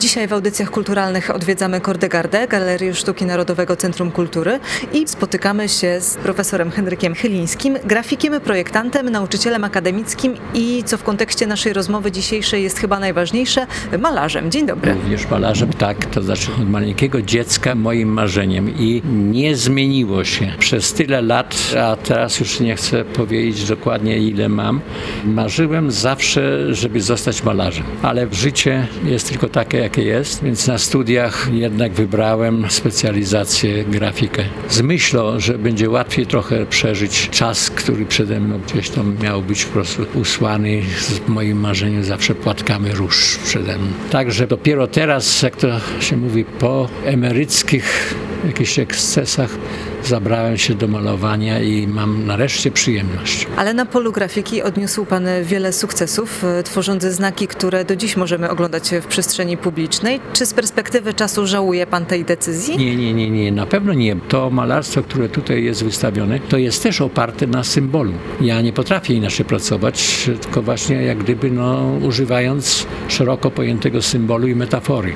Dzisiaj w audycjach kulturalnych odwiedzamy Kordegardę, Galerię Sztuki Narodowego Centrum Kultury i spotykamy się z profesorem Henrykiem Chylińskim, grafikiem, projektantem, nauczycielem akademickim i co w kontekście naszej rozmowy dzisiejszej jest chyba najważniejsze, malarzem. Dzień dobry. Również malarzem, tak, to znaczy od maleńkiego dziecka moim marzeniem i nie zmieniło się przez tyle lat, a teraz już nie chcę powiedzieć dokładnie ile mam. Marzyłem zawsze, żeby zostać malarzem, ale życie jest tylko takie, jakie jest, więc na studiach jednak wybrałem specjalizację grafikę. Z myślą, że będzie łatwiej trochę przeżyć czas, który przede mną gdzieś tam miał być po prostu usłany z moim marzeniem zawsze płatkami róż przede mną. Także dopiero teraz, jak to się mówi, po emeryckich jakichś ekscesach zabrałem się do malowania i mam nareszcie przyjemność. Ale na polu grafiki odniósł Pan wiele sukcesów, e, tworząc znaki, które do dziś możemy oglądać w przestrzeni publicznej. Czy z perspektywy czasu żałuje Pan tej decyzji? Nie, nie, nie, nie, na pewno nie. To malarstwo, które tutaj jest wystawione, to jest też oparte na symbolu. Ja nie potrafię inaczej pracować, tylko właśnie jak gdyby no, używając szeroko pojętego symbolu i metafory.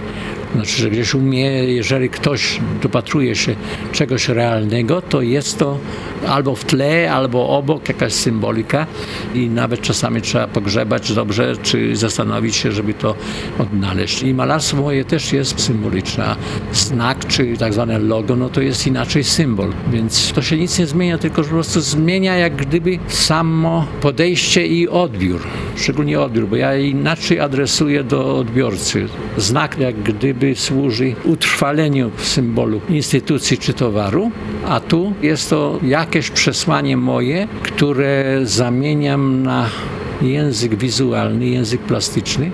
Znaczy, że gdzieś umie, jeżeli ktoś dopatruje się czegoś realnego, to jest to albo w tle, albo obok jakaś symbolika i nawet czasami trzeba pogrzebać dobrze, czy zastanowić się, żeby to odnaleźć. I malarstwo moje też jest symboliczne. Znak, czy tak zwane logo, no to jest inaczej symbol, więc to się nic nie zmienia, tylko po prostu zmienia jak gdyby samo podejście i odbiór. Szczególnie odbiór, bo ja inaczej adresuję do odbiorcy. Znak jak gdyby służy utrwaleniu symbolu instytucji czy towaru, a tu jest to jakieś przesłanie moje, które zamieniam na język wizualny, język plastyczny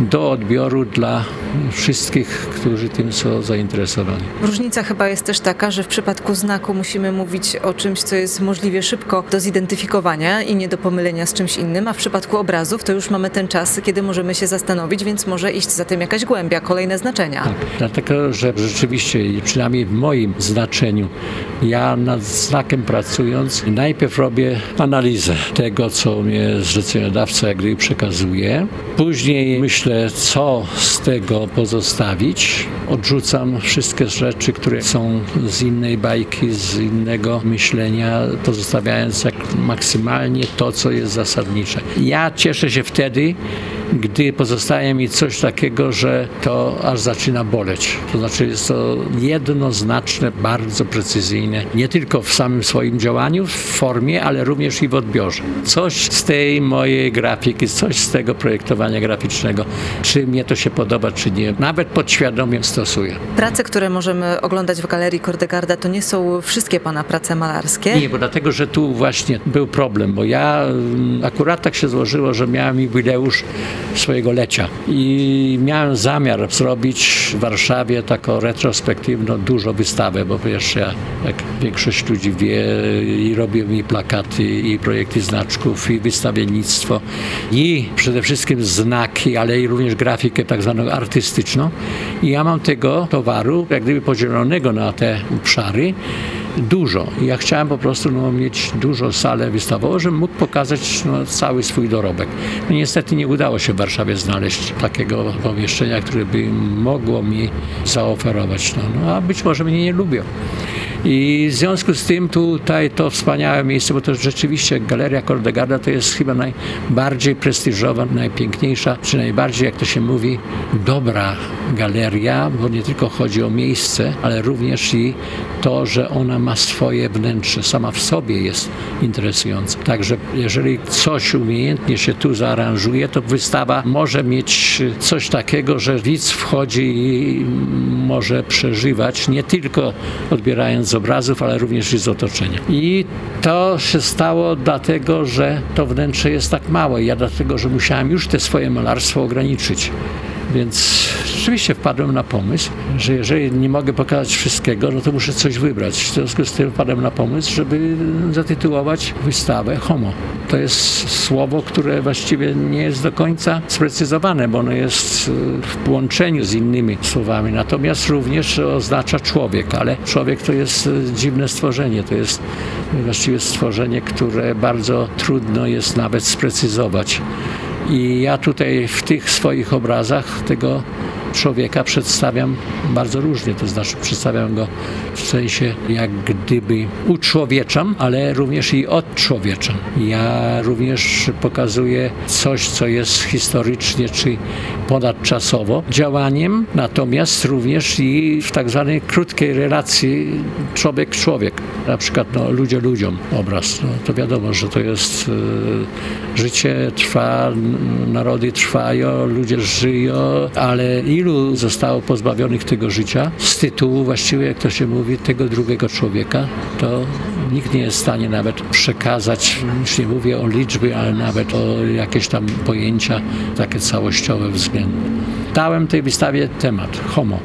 do odbioru dla wszystkich, którzy tym są zainteresowani. Różnica chyba jest też taka, że w przypadku znaku musimy mówić o czymś, co jest możliwie szybko do zidentyfikowania i nie do pomylenia z czymś innym, a w przypadku obrazów to już mamy ten czas, kiedy możemy się zastanowić, więc może iść za tym jakaś głębia, kolejne znaczenia. Tak, dlatego, że rzeczywiście, przynajmniej w moim znaczeniu, ja nad znakiem pracując, najpierw robię analizę tego, co mnie zleceniodawca jak gdyby przekazuje. Później myślę, co z tego pozostawić. Odrzucam wszystkie rzeczy, które są z innej bajki, z innego myślenia, pozostawiając jak maksymalnie to, co jest zasadnicze. Ja cieszę się wtedy, gdy pozostaje mi coś takiego, że to aż zaczyna boleć. To znaczy jest to jednoznaczne, bardzo precyzyjne, nie tylko w samym swoim działaniu, w formie, ale również i w odbiorze. Coś z tej mojej grafiki, coś z tego projektowania graficznego, czy mnie to się podoba, czy nie, nawet podświadomie stosuję. Prace, które możemy oglądać w Galerii Kordegarda, to nie są wszystkie Pana prace malarskie? Nie, bo dlatego, że tu właśnie był problem, bo ja mm, akurat tak się złożyło, że miałem jubileusz swojego lecia. I miałem zamiar zrobić w Warszawie taką retrospektywną, dużą wystawę, bo wiesz, ja, jak większość ludzi wie, i robię mi plakaty, i projekty znaczków, i wystawiennictwo, i przede wszystkim znaki, ale i również grafikę tak zwaną artystyczną. I ja mam tego towaru, jak gdyby podzielonego na te obszary, dużo. Ja chciałem po prostu no, mieć dużo salę wystawową, żebym mógł pokazać no, cały swój dorobek. No, niestety nie udało się w Warszawie znaleźć takiego pomieszczenia, które by mogło mi zaoferować. No, no a być może mnie nie lubią. I w związku z tym tutaj to wspaniałe miejsce, bo to rzeczywiście Galeria Kordegarda to jest chyba najbardziej prestiżowa, najpiękniejsza, czy najbardziej, jak to się mówi, dobra galeria, bo nie tylko chodzi o miejsce, ale również i to, że ona ma swoje wnętrze, sama w sobie jest interesująca. Także jeżeli coś umiejętnie się tu zaaranżuje, to wystawa może mieć coś takiego, że widz wchodzi i może przeżywać, nie tylko odbierając obrazów, ale również i z otoczenia. I to się stało dlatego, że to wnętrze jest tak małe. Ja dlatego, że musiałem już te swoje malarstwo ograniczyć. Więc rzeczywiście wpadłem na pomysł, że jeżeli nie mogę pokazać wszystkiego, no to muszę coś wybrać. W związku z tym wpadłem na pomysł, żeby zatytułować wystawę Homo. To jest słowo, które właściwie nie jest do końca sprecyzowane, bo ono jest w połączeniu z innymi słowami. Natomiast również oznacza człowiek, ale człowiek to jest dziwne stworzenie. To jest właściwie stworzenie, które bardzo trudno jest nawet sprecyzować. I ja tutaj w tych swoich obrazach tego człowieka przedstawiam bardzo różnie, to znaczy przedstawiam go w sensie jak gdyby uczłowieczam, ale również i odczłowieczam. Ja również pokazuję coś, co jest historycznie czy ponadczasowo działaniem, natomiast również i w tak zwanej krótkiej relacji człowiek-człowiek. Na przykład no, ludzie ludziom obraz. No, to wiadomo, że to jest y, życie trwa, narody trwają, ludzie żyją, ale ilu zostało pozbawionych tego życia? Z tytułu właściwie, jak to się mówi, tego drugiego człowieka, to nikt nie jest w stanie nawet przekazać, już nie mówię o liczby, ale nawet o jakieś tam pojęcia takie całościowe względne. Dałem tej wystawie temat homo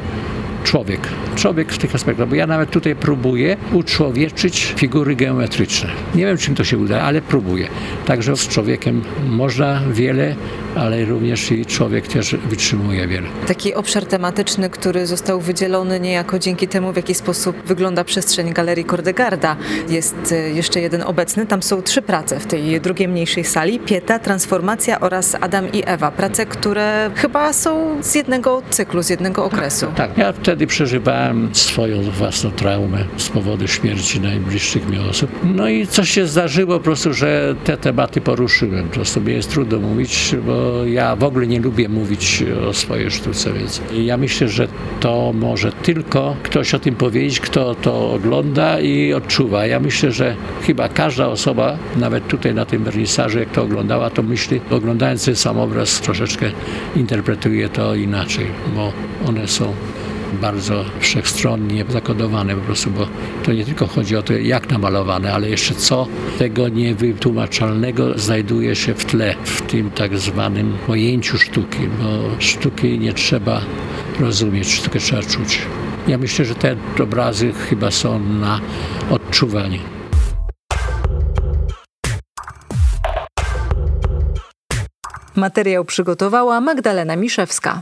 człowiek. Człowiek w tych aspektach, bo ja nawet tutaj próbuję uczłowieczyć figury geometryczne. Nie wiem, czym to się uda, ale próbuję. Także z człowiekiem można wiele, ale również i człowiek też wytrzymuje wiele. Taki obszar tematyczny, który został wydzielony niejako dzięki temu, w jaki sposób wygląda przestrzeń Galerii Kordegarda. Jest e, jeszcze jeden obecny. Tam są trzy prace w tej drugiej mniejszej sali. Pieta, Transformacja oraz Adam i Ewa. Prace, które chyba są z jednego cyklu, z jednego okresu. Tak, ja wtedy przeżywałem swoją własną traumę z powodu śmierci najbliższych mi osób. No i coś się zdarzyło po prostu, że te tematy poruszyłem. To sobie jest trudno mówić, bo ja w ogóle nie lubię mówić o swojej sztuce, więc ja myślę, że to może tylko ktoś o tym powiedzieć, kto to ogląda i odczuwa. Ja myślę, że chyba każda osoba, nawet tutaj na tym wernisażu, jak to oglądała, to myśli, oglądając ten sam obraz, troszeczkę interpretuje to inaczej, bo one są bardzo wszechstronnie zakodowane po prostu, bo to nie tylko chodzi o to, jak namalowane, ale jeszcze co tego niewytłumaczalnego znajduje się w tle, w tym tak zwanym pojęciu sztuki, bo sztuki nie trzeba rozumieć, sztukę trzeba czuć. Ja myślę, że te obrazy chyba są na odczuwanie. Materiał przygotowała Magdalena Miszewska.